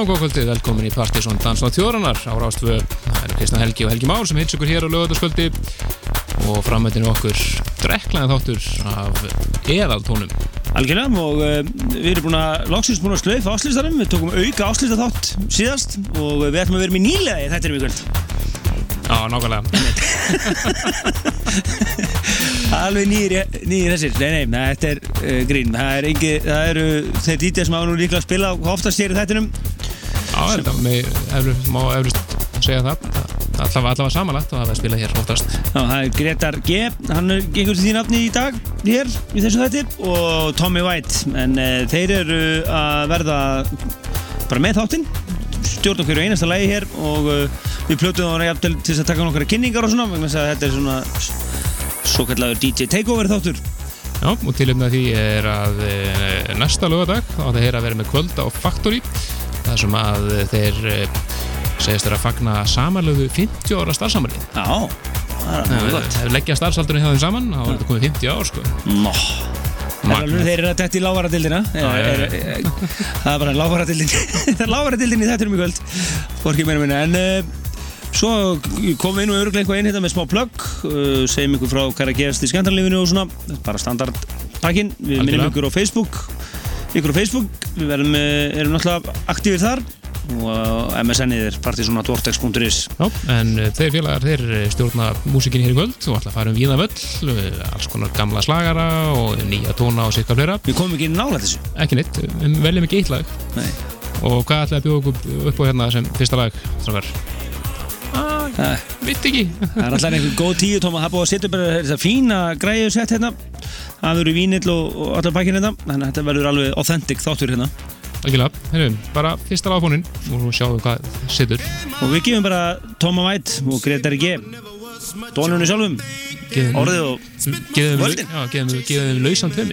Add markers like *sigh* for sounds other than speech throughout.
Já, góð kvöldið, velkomin í Partíson Dans á þjóranar á Rástfö. Það er Kristna Helgi og Helgi Már sem hins ykkur hér á lögataskvöldi og framöndinu okkur drekklæðan þáttur af eðaltónum. Algjörlega og uh, við erum búin að loksins búin að slaufa áslýstarum, við tókum auka áslýsta þátt síðast og við ætlum að vera með nýlega í þættinum í kvöld. Já, nákvæmlega. *laughs* Alveg nýjir, nýjir þessir, nei nei, þetta er uh, grín, það er engi, það eru þeir DJ sem hafa nú líklega að spila oftast hér í þættinum. Þetta má eflust segja það. Allavega, allavega samanlagt og það er að spila hér. Já, það er Gretar G, hann er gengur til því nafni í dag, hér, í þessu þætti og Tommy White, en uh, þeir eru að verða bara með þáttinn, stjórn okkur í einasta lægi hér og uh, við plötuðum á reyðar til þess að taka nokkara kynningar og svona, vegna þess að þetta er svona svo kallar DJ Takeover þáttur. Já, og tilum með því er að e, næsta lögadag þá það er að vera með kvölda á Factory þar sem að þeir e, segist þeir að fagna samanlöfu 50 ára starfsamalið. Já, það er mjög gott. Ef leggja starfsaldurinn hjá þeim saman, þá er þetta komið 50 ár, sko. Nó. Þeir eru að detta í lávaradildina Það er bara lávaradildin *laughs* Það er lávaradildin í þettunum í kvöld. Hvorki meira minna. En svo komum við og öruglega eitthvað inn hérna með smá plugg uh, Segjum ykkur frá hvað er að gerast í skemmtarlífinu og svona. Bara standardpakkin Við minnum ykkur á Facebook Ykkur á Facebook. Við verum, uh, erum náttúrulega aktífir þar. Og MSN-ið er partysonatvortex.is Já, en þeir félagar, þeir stjórna músikin hér í kvöld. Og ætla að fara um víða völl alls konar gamla slagara og nýja tóna og sikka flera Við komum ekki nála þessu. Ekki neitt, við veljum ekki eitt lag. Nei. Og hvað ætla að bjóða okkur upp á hérna sem fyrsta lag strafgar? Ah, vitt ekki. Það er alltaf einhver góð tíu tóma það búið að setja bara þessa fína græðu sett hérna. Það verður vínill og, og allar pakkin hérna. Þannig að þetta verður alveg authentic þáttur hérna. Algjörlega, herru, bara fyrsta lagfónin og nú sjáum við hvað sittur Og við gefum bara Tóma White og Gretar G. Dónunni sjálfum. Orðið og völdin. gefum við lausan tömi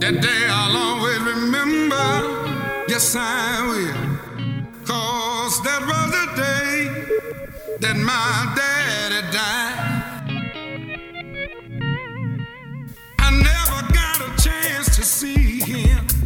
That day I'll always remember. Yes, I will. Cause that was the day that my daddy died. I never got a chance to see him.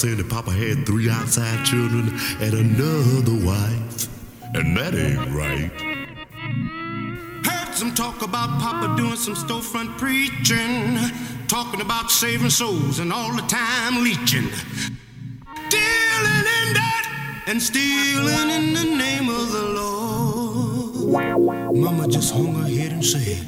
Saying that Papa had three outside children and another wife. And that ain't right. Heard some talk about Papa doing some storefront preaching, talking about saving souls and all the time leeching. Dealing in that and stealing in the name of the Lord. Mama just hung her head and said,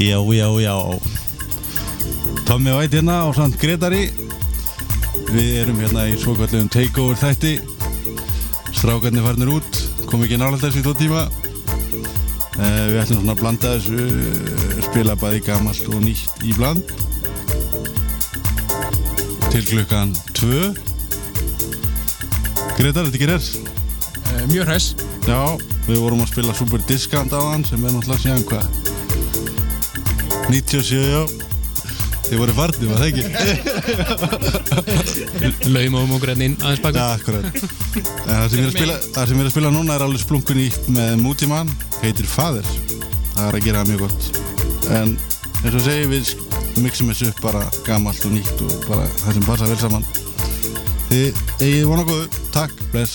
Já, já, já. Tommi Væt hérna og samt Gretari Við erum hérna í svokvallum takeover þætti. Strákarnir farnir út kom ekki nálega þessu í tó tíma. Uh, Við ætlum svona að blanda þessu uh, spila bæði gamalt og nýtt í bland. Til klukkan 2 Gretar, þetta rétt? Eh, Mjög hræs Já, við vorum að spila Super Discount á hann sem er náttúrulega síðan hvað 97, já. Þið voru farnir, var það ekki? *laughs* Laum og múgræðin inn aðeins baka. Já, akkurat. Það sem ég er að spila, það sem ég að spila núna er alveg splunkun nýtt með Mútimann heitir Fathers Það er að gera það mjög gott. En eins og segi við mixum þessu upp bara gamalt og nýtt og bara það sem passa vel saman. Þið eigið vona góðu, takk, bless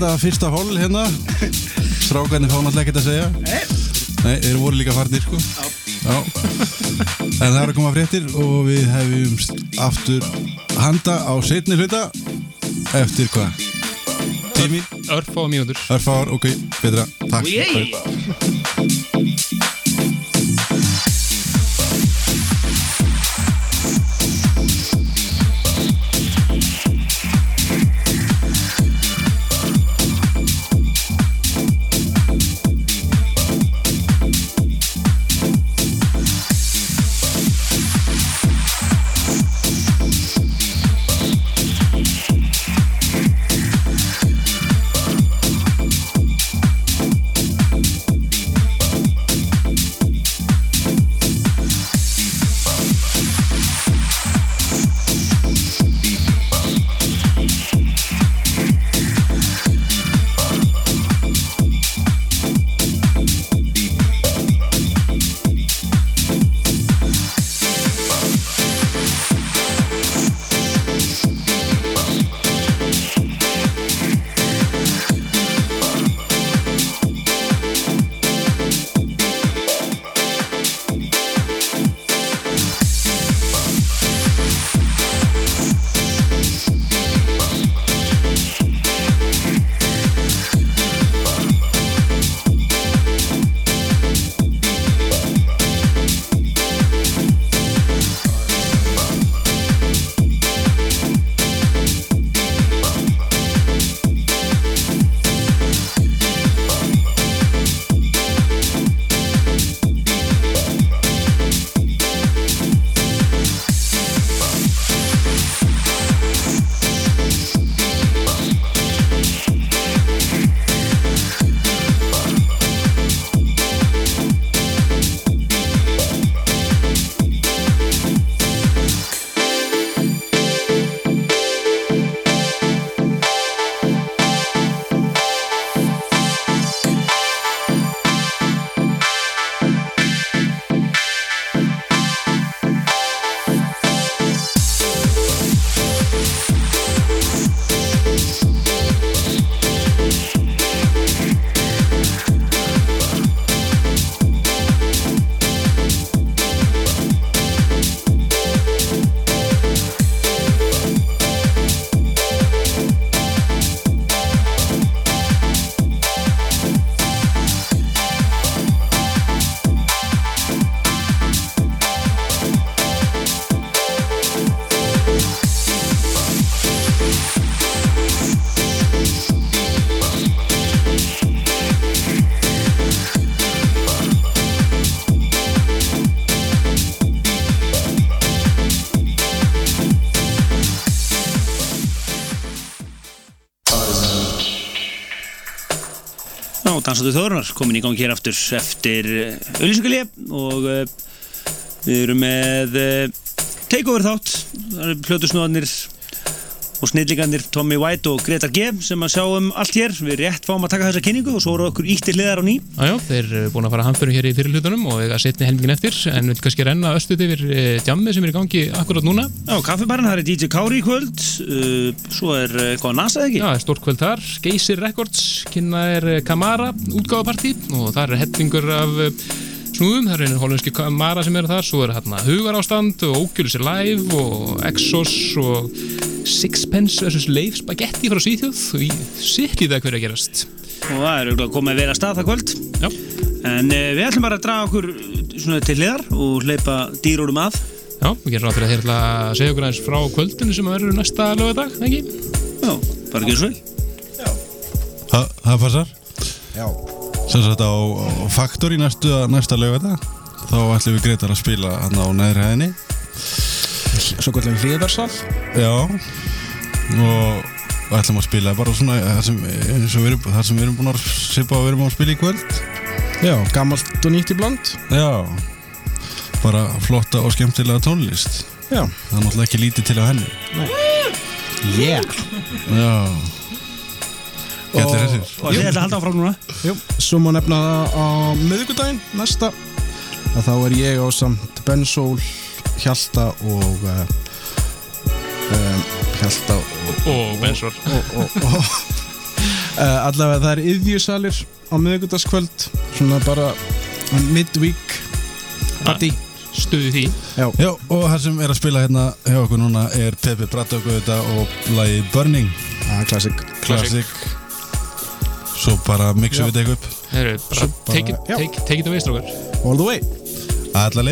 Þetta fyrsta hól hérna. Strákarnir fá náttúrulega ekkert að segja. Nei, þeir voru líka farnir sko. Já. En það er að koma fréttir og við hefum aftur handa á setni hluta. Eftir hvað? Tími? Örfá mínútur. Örfár, ok, betra. Takk Dansandi þórunar komin í gangi hér aftur eftir auðlýsingalíu og uh, við erum með uh, takeover þátt. Það eru plötusnóðanir og snillingarnir Tommy White og Greta G sem að sjá um allt hér. Við rétt fáum að taka þessa kynningu og svo eru okkur ítti hliðar á ný. Jájá, þeir eru búin að fara hamförum hér í fyrirlutunum og eiga setni helmingin eftir. En við kannski renna östuð yfir eh, djammið sem er í gangi akkurat núna. Já, kaffibarinn, það er DJ Kári í kvöld. Uh, svo er uh, eitthvað NASA ekki? Já, það er stórt kvöld þar, Geysir Records kynna er eh, Kamara útgáfapartí og það er hellingur af eh, snúðum, það er einu holenski Kamara sem eru þar, svo er hérna Hugarástand og Ókjölusi Live og Exos og Sixpence vs. Leif Spagetti frá Svíþjóð og ég sitt í það hverju að gerast. Og það er auðvitað komið að vera að stað það kvöld. Já, en uh, við ætlum bara að draga okkur svona til hliðar og hleypa dýrórum að. Já, við gerum ráð fyrir að þeir ætla að segja okkur aðeins frá kvöldinu sem verður næsta lögadag, ekki? Já, bara ekki svo vel Það, það passar Já, Sem sagt á, Faktor í næstu, næsta lögata Þá ætlum við Gretar að spila hann á neðri hæðinni svo kvöldum hliðarsal Já Og ætlum að spila bara svona þar sem, eins og við erum, þar sem við erum búin að sipa og við erum að spila í kvöld. Já, gammalt og nýtt í bland. Já Bara flotta og skemmtilega tónlist. Já, Það er náttúrulega ekki lítið til á henni. Yeah. Já og þið ætla að halda áfram núna? Jú, svo má nefna það á miðvikudaginn næsta. Að þá er ég á samt Ben Soul, Hjalta og uh, um, Hjalta og, Og og, og, uh, allavega það er yðjusalir á miðvikudagskvöld svona bara midweek party. Stuði því. Já, Já, og það sem er að spila hérna hjá okkur núna er Pepe Braddock auðvitað og lagið Burning. Ah, classic. Classic Svo bara mixum við þetta upp. Herru, bara bara- take it, take, take it away strókar All the way. Alla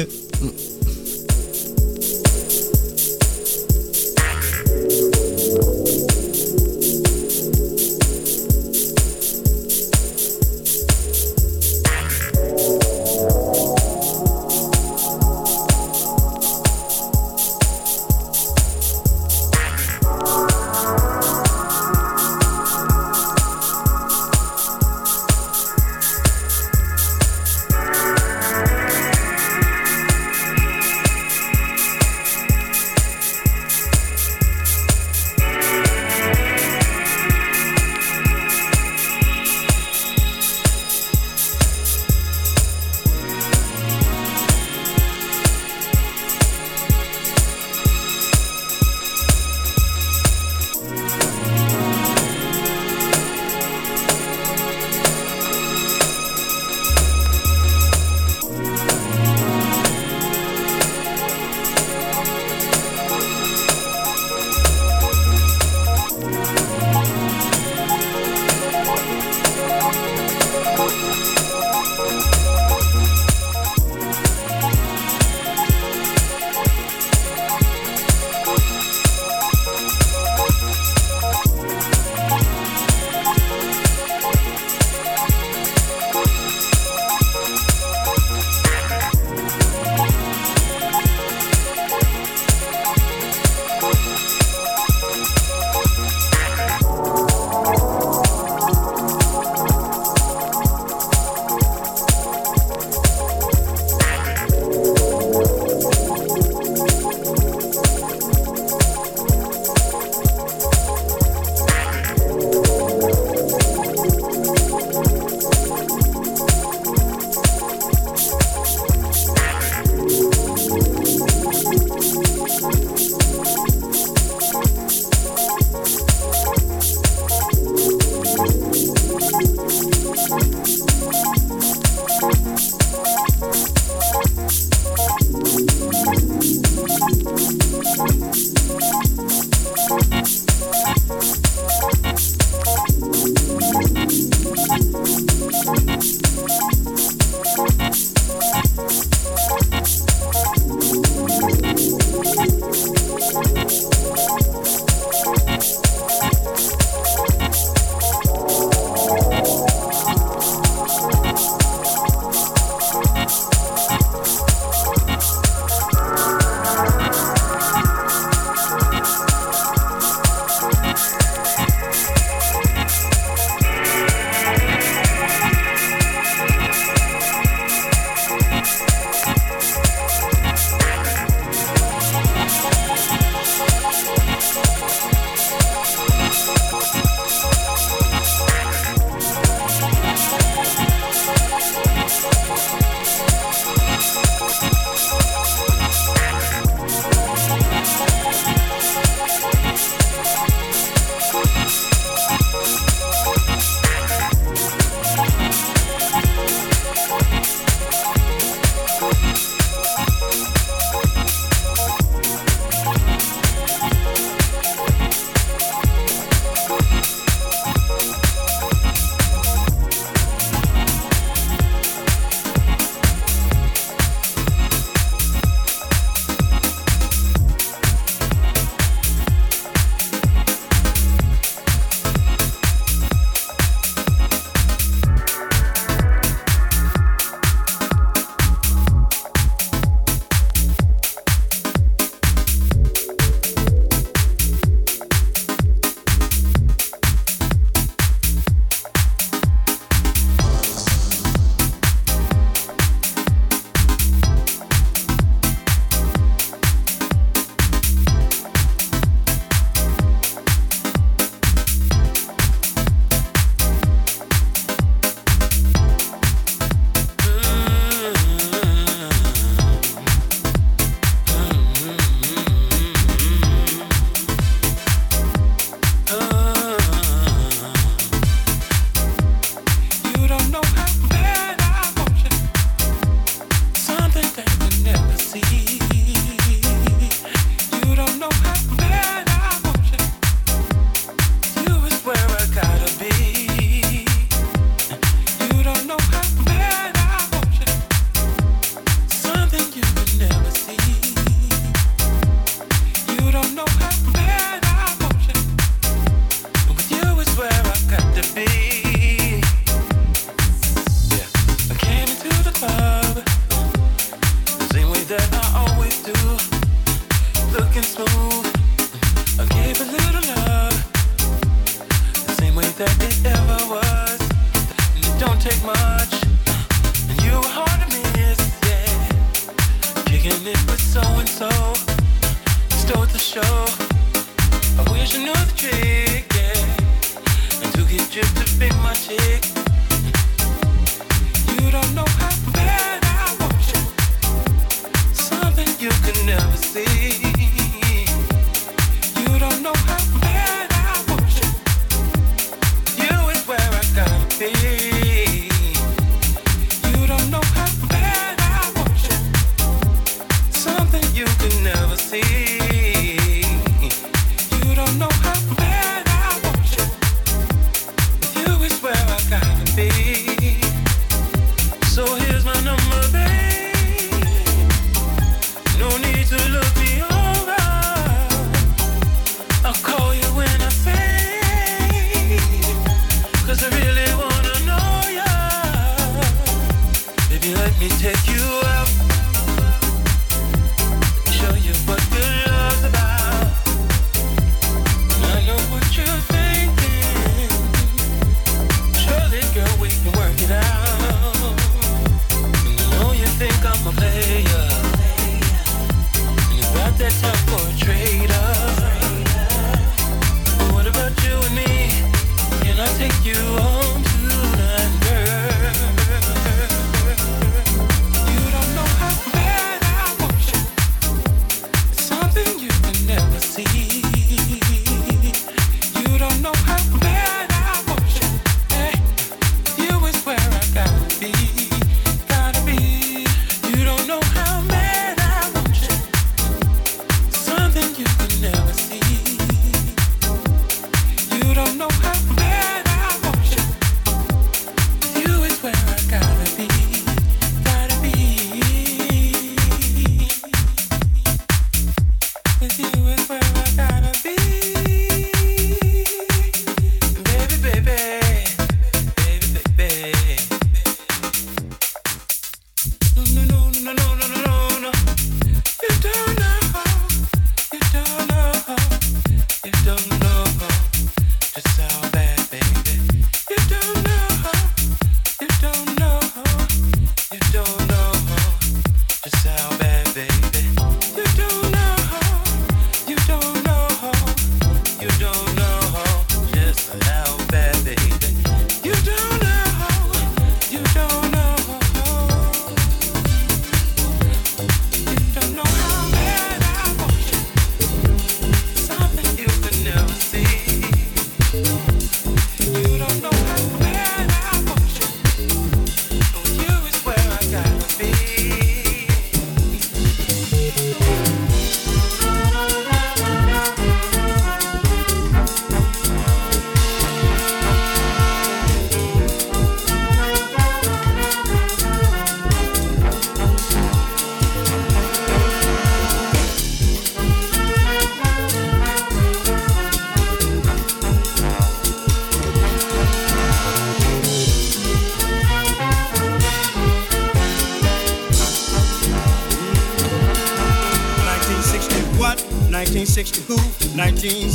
19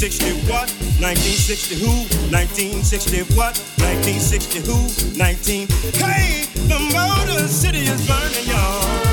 1960 what? 1960 who? 1960 what? 1960 who? 19. Hey, the Motor City is burning, y'all.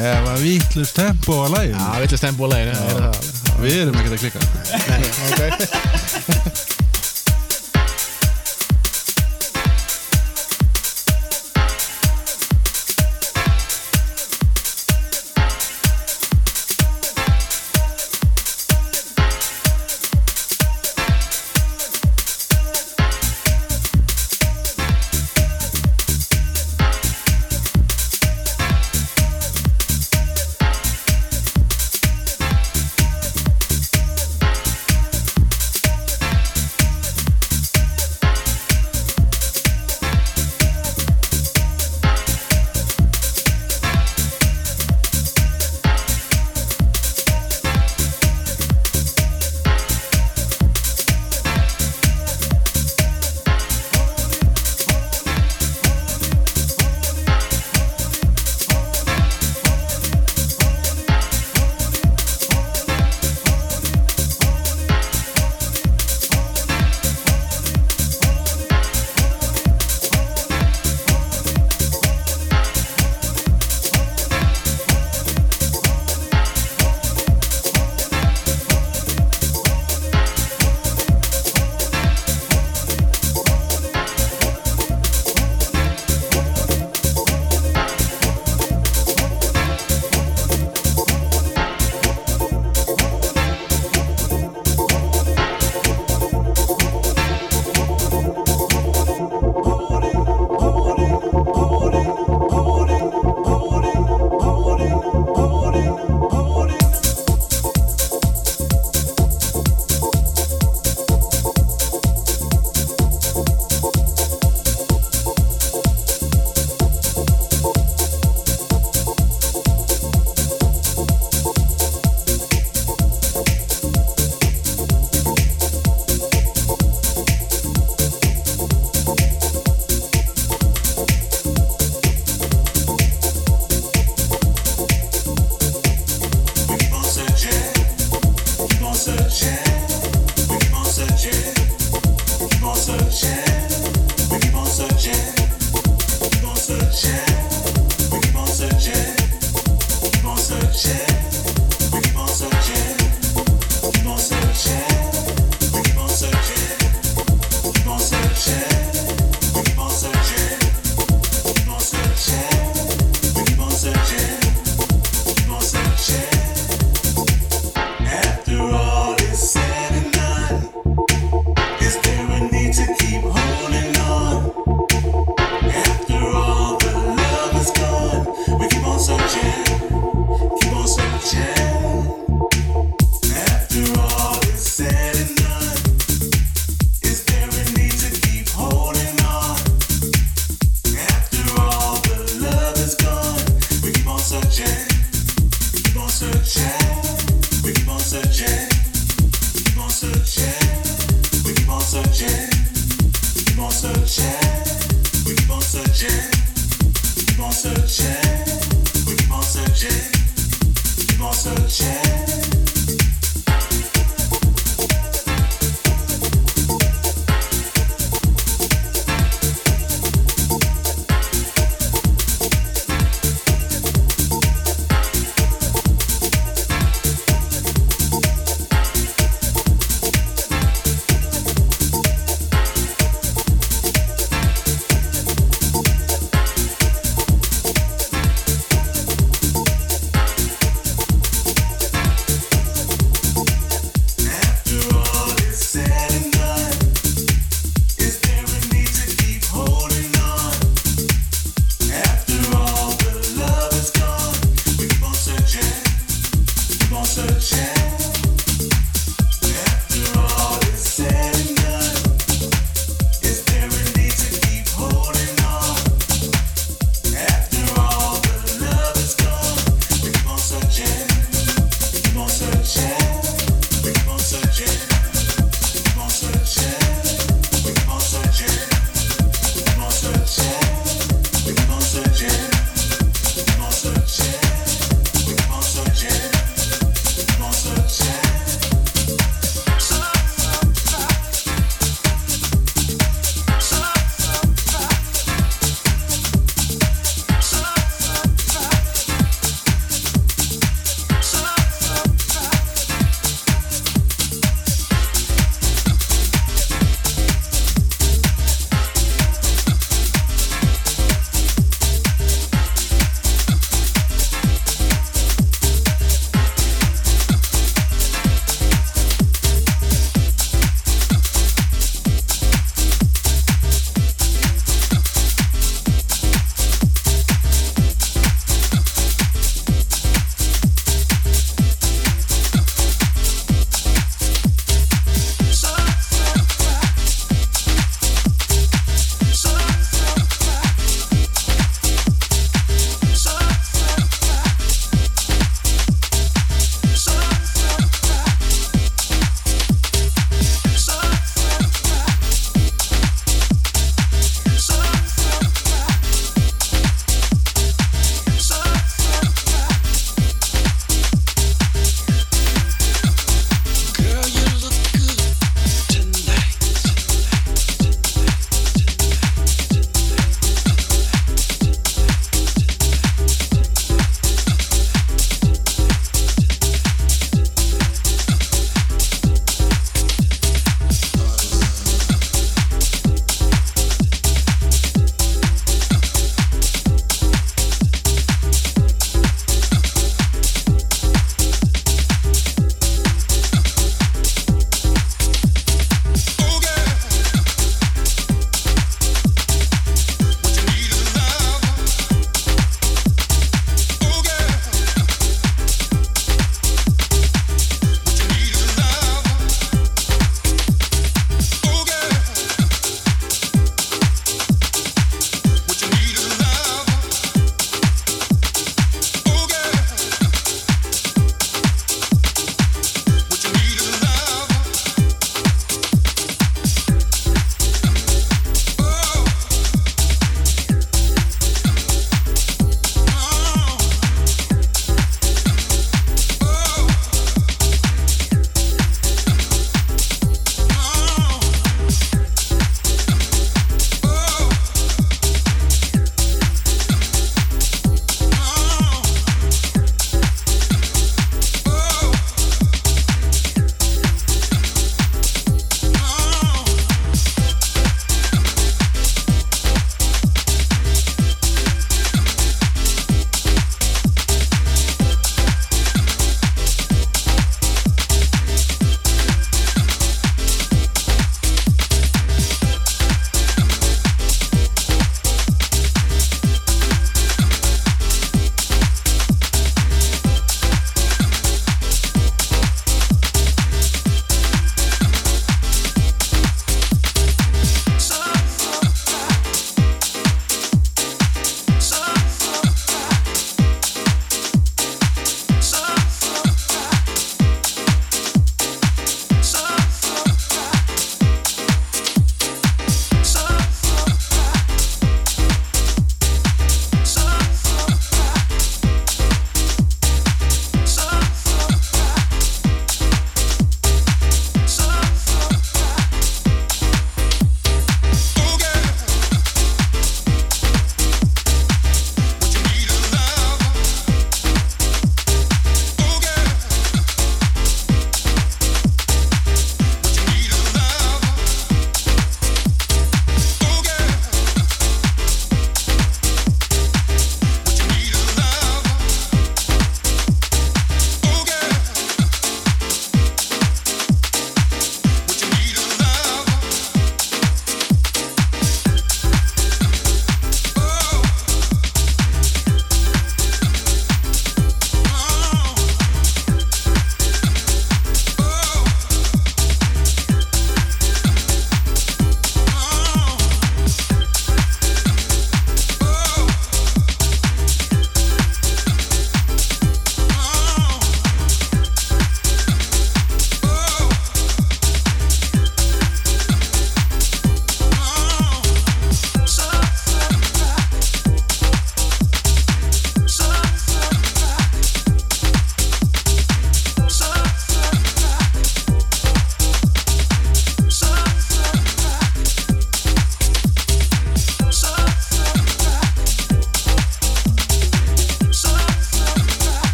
Það var vittlust tempo að læginu. Já, vittlust tempo að læginu. Við erum ekki að klika. Nei, ok.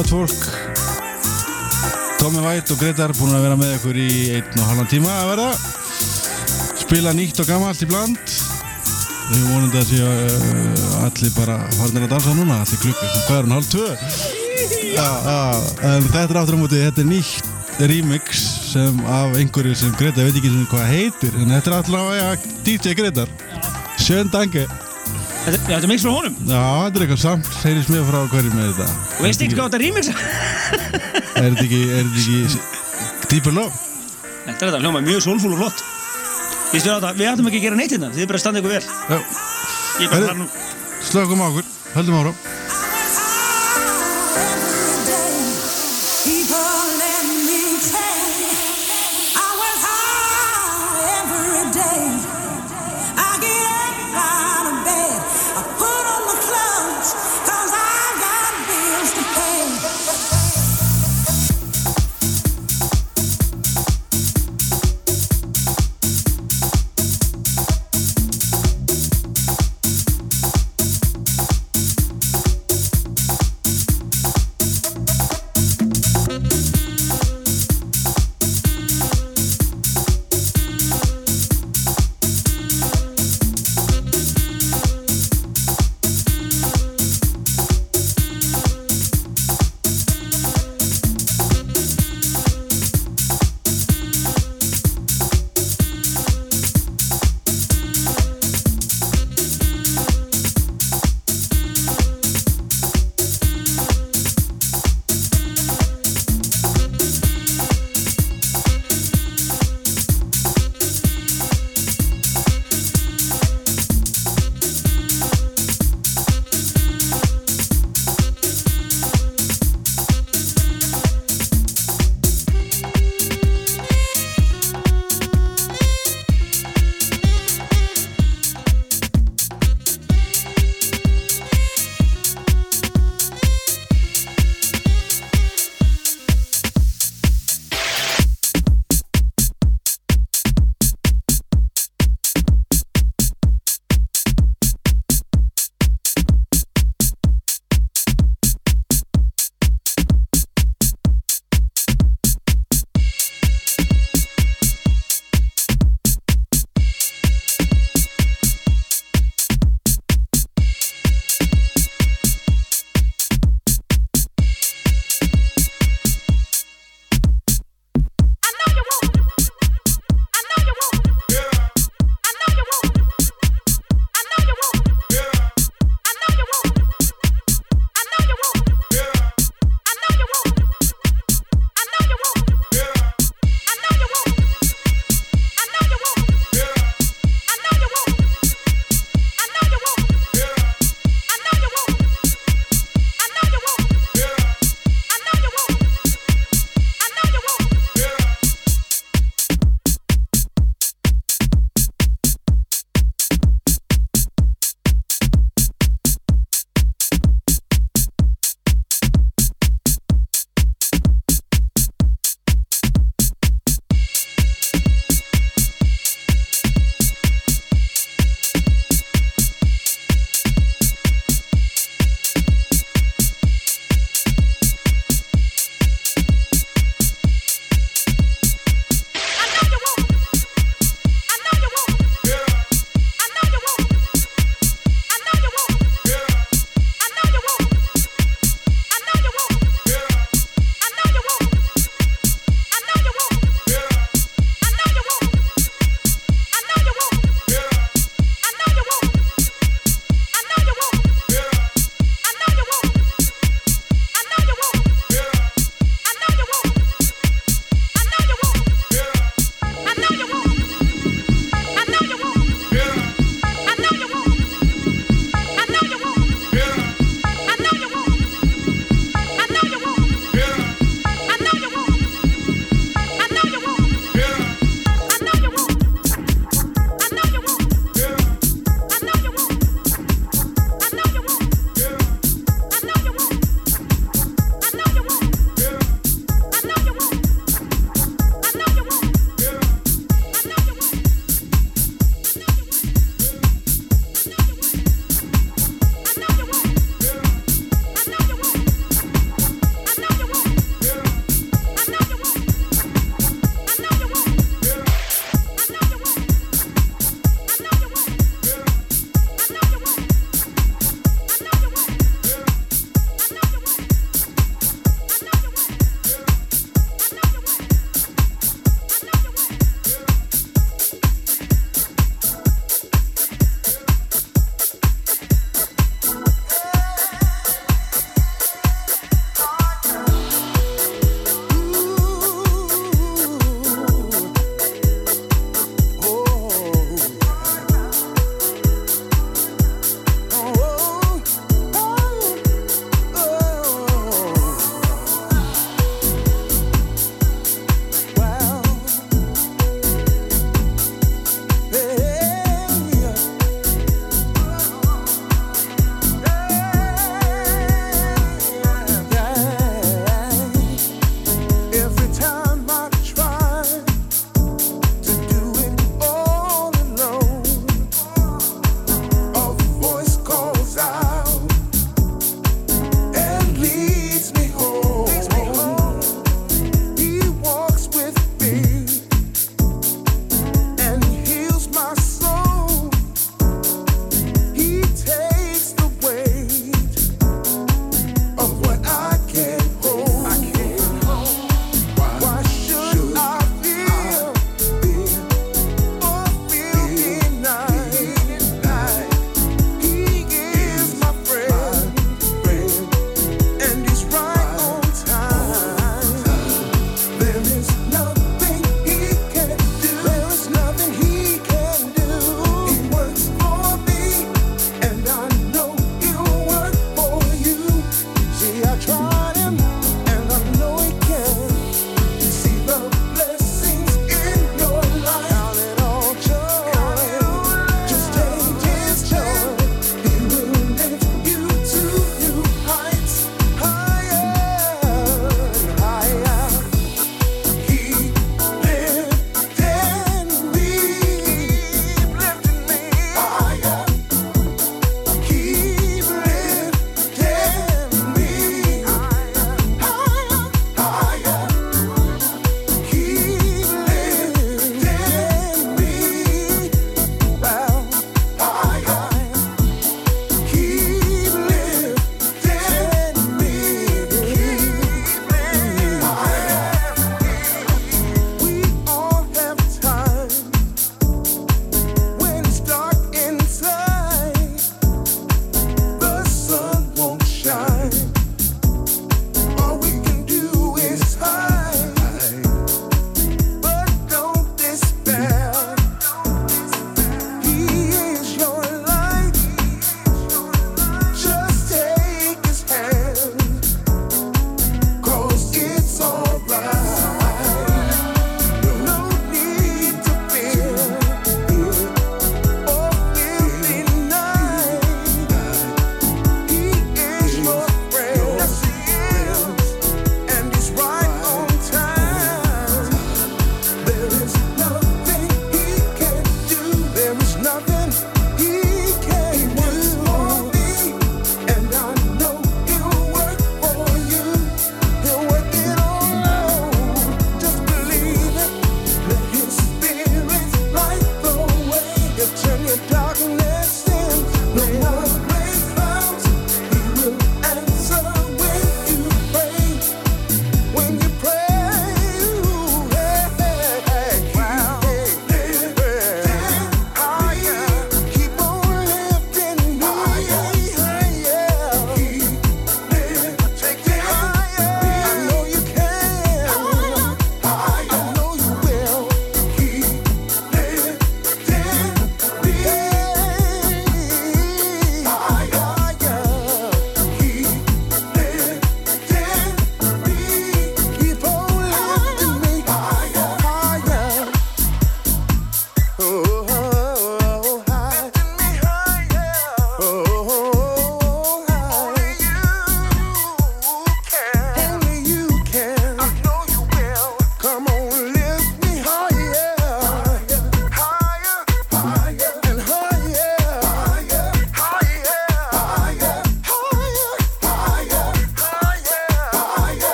Gott fólk. Tommy White og Gretar búin að vera með ykkur í einn og halvan tíma að verða. Spila nýtt og gammalt í bland. Við vonum þetta að séu uh, allir bara farnir að dansa núna allir klukku, hvað er hann, hálf tvö? En þetta er aftur á móti þetta er nýtt remix sem af einhverju sem Gretar veit ekki sem hvað heitir en þetta er allavega DJ Gretar. Sjön Dange Þetta já, þetta er mix frá honum. Já, þetta er eitthvað samt, heyrðis mér frá hverju með þetta. Og veist ekki hvað þetta remix Er þetta ekki, er þetta ekki *laughs* Deeper Love? Þetta er þetta, hljóma mjög sólfúl og flott. Við styrir á þetta, við ættum ekki að gera neitt hérna Þið er bara að standa ykkur vel. Er Slökum á okkur, höldum ára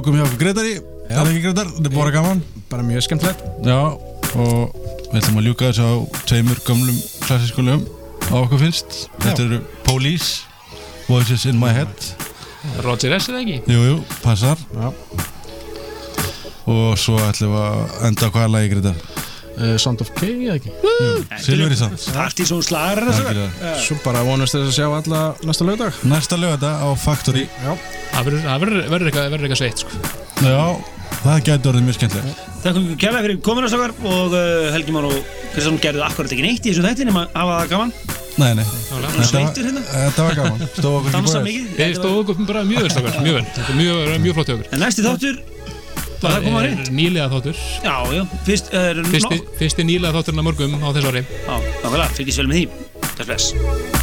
lókum hjá Gretari Er það ekki Gretar? Þetta er bara gaman. Bara mjög skemmtilegt. Já, og við ætlum að ljúka þessu á tveimur gamlum klassískulegum. Á okkur finnst Þetta eru Police, Voices in my head. Roger S eða ekki? Jú, jú, passar. Já. Og svo ætlum við að enda hvaða lagi Gretar uh, Sound of K eða ekki? Silveri Sands Partysón slagar er það Algjörlega. Svo bara vonast þess að sjá alla næsta lögdag Næsta lögða á Factory. Já Það verður- eitthvað, sveitt sko. Já, það gæti orðið mjög skemmtilegt. Takk fyrir kærlega fyrir komuna stakar og uh, Helgi Már og Kristján gerðu akkurat ekki neitt í þessu þætti nema að hafa það gaman. Nei, nei, þetta var, hérna. þetta var gaman. *laughs* Stóð okkur ekki Dansa búið mikið. Við stóðum okkur bara mjög vel stokkar, mjög vel. Þetta er mjög, mjög flott hjá okkur En næsti þáttur er nýlega þáttur. Já, já, fyrst er Fyrsti, fyrsti nýlega þátturinn á morgum á þessu ári. Já, nákvæmlega, fylgist vel með því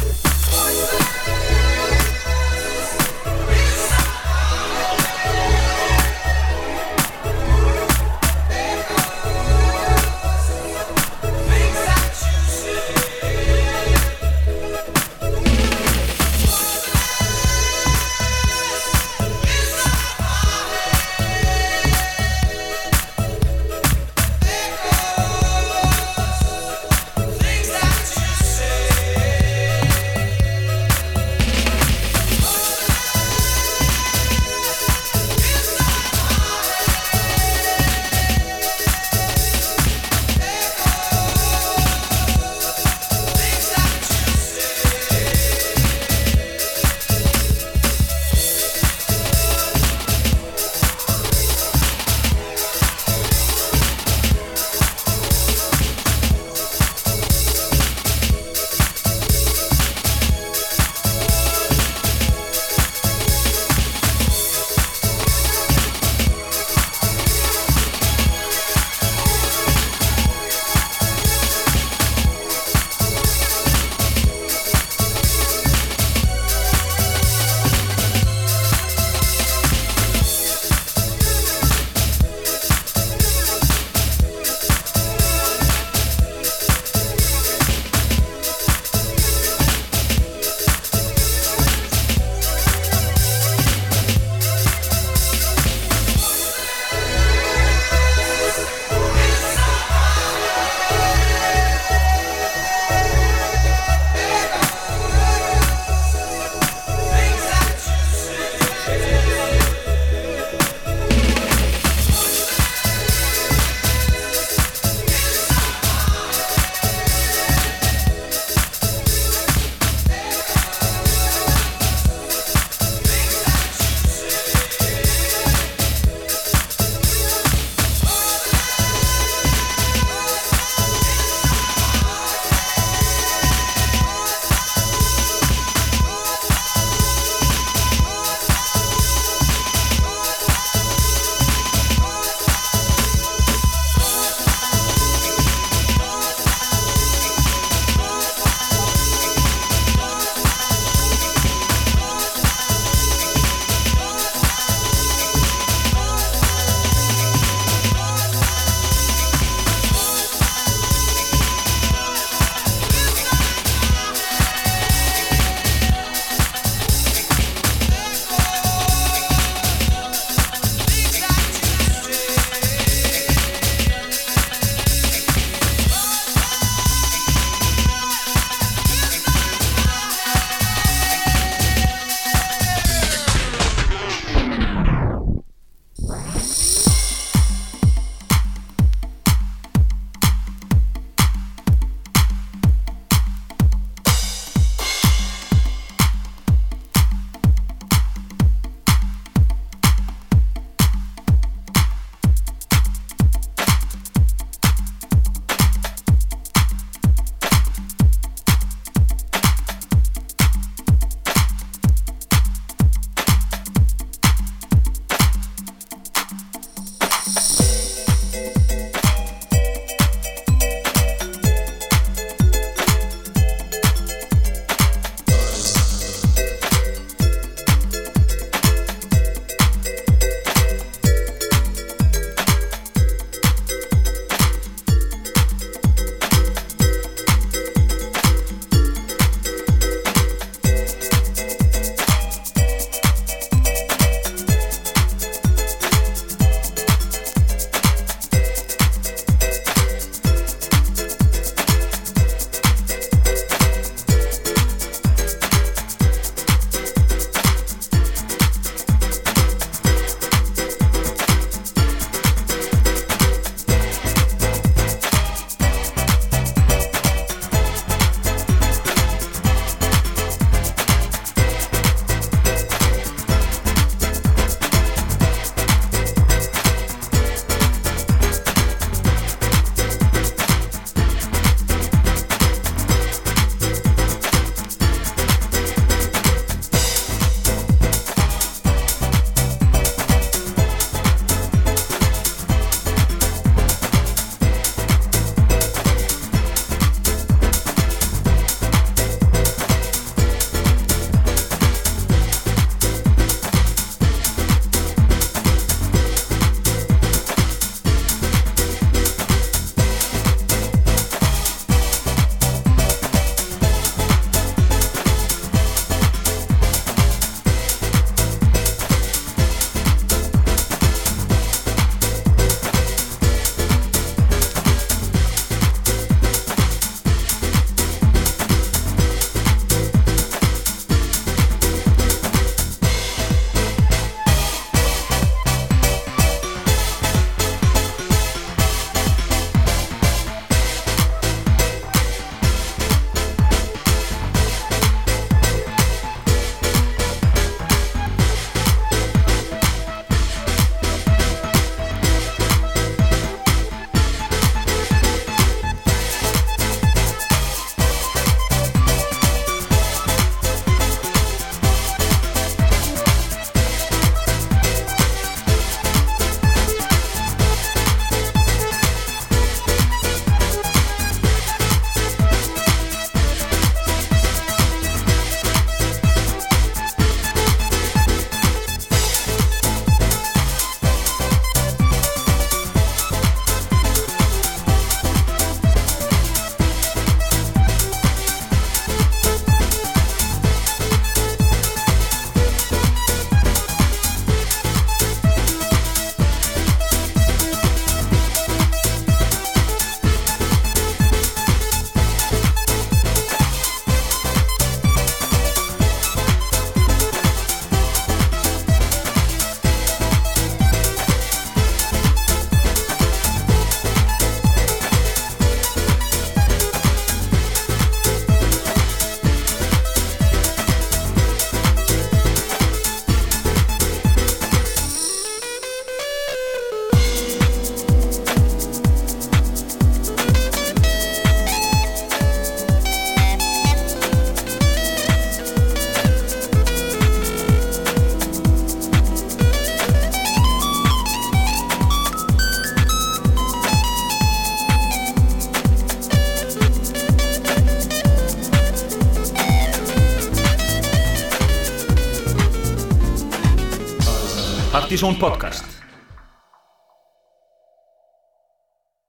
Takk bless Partíson podcast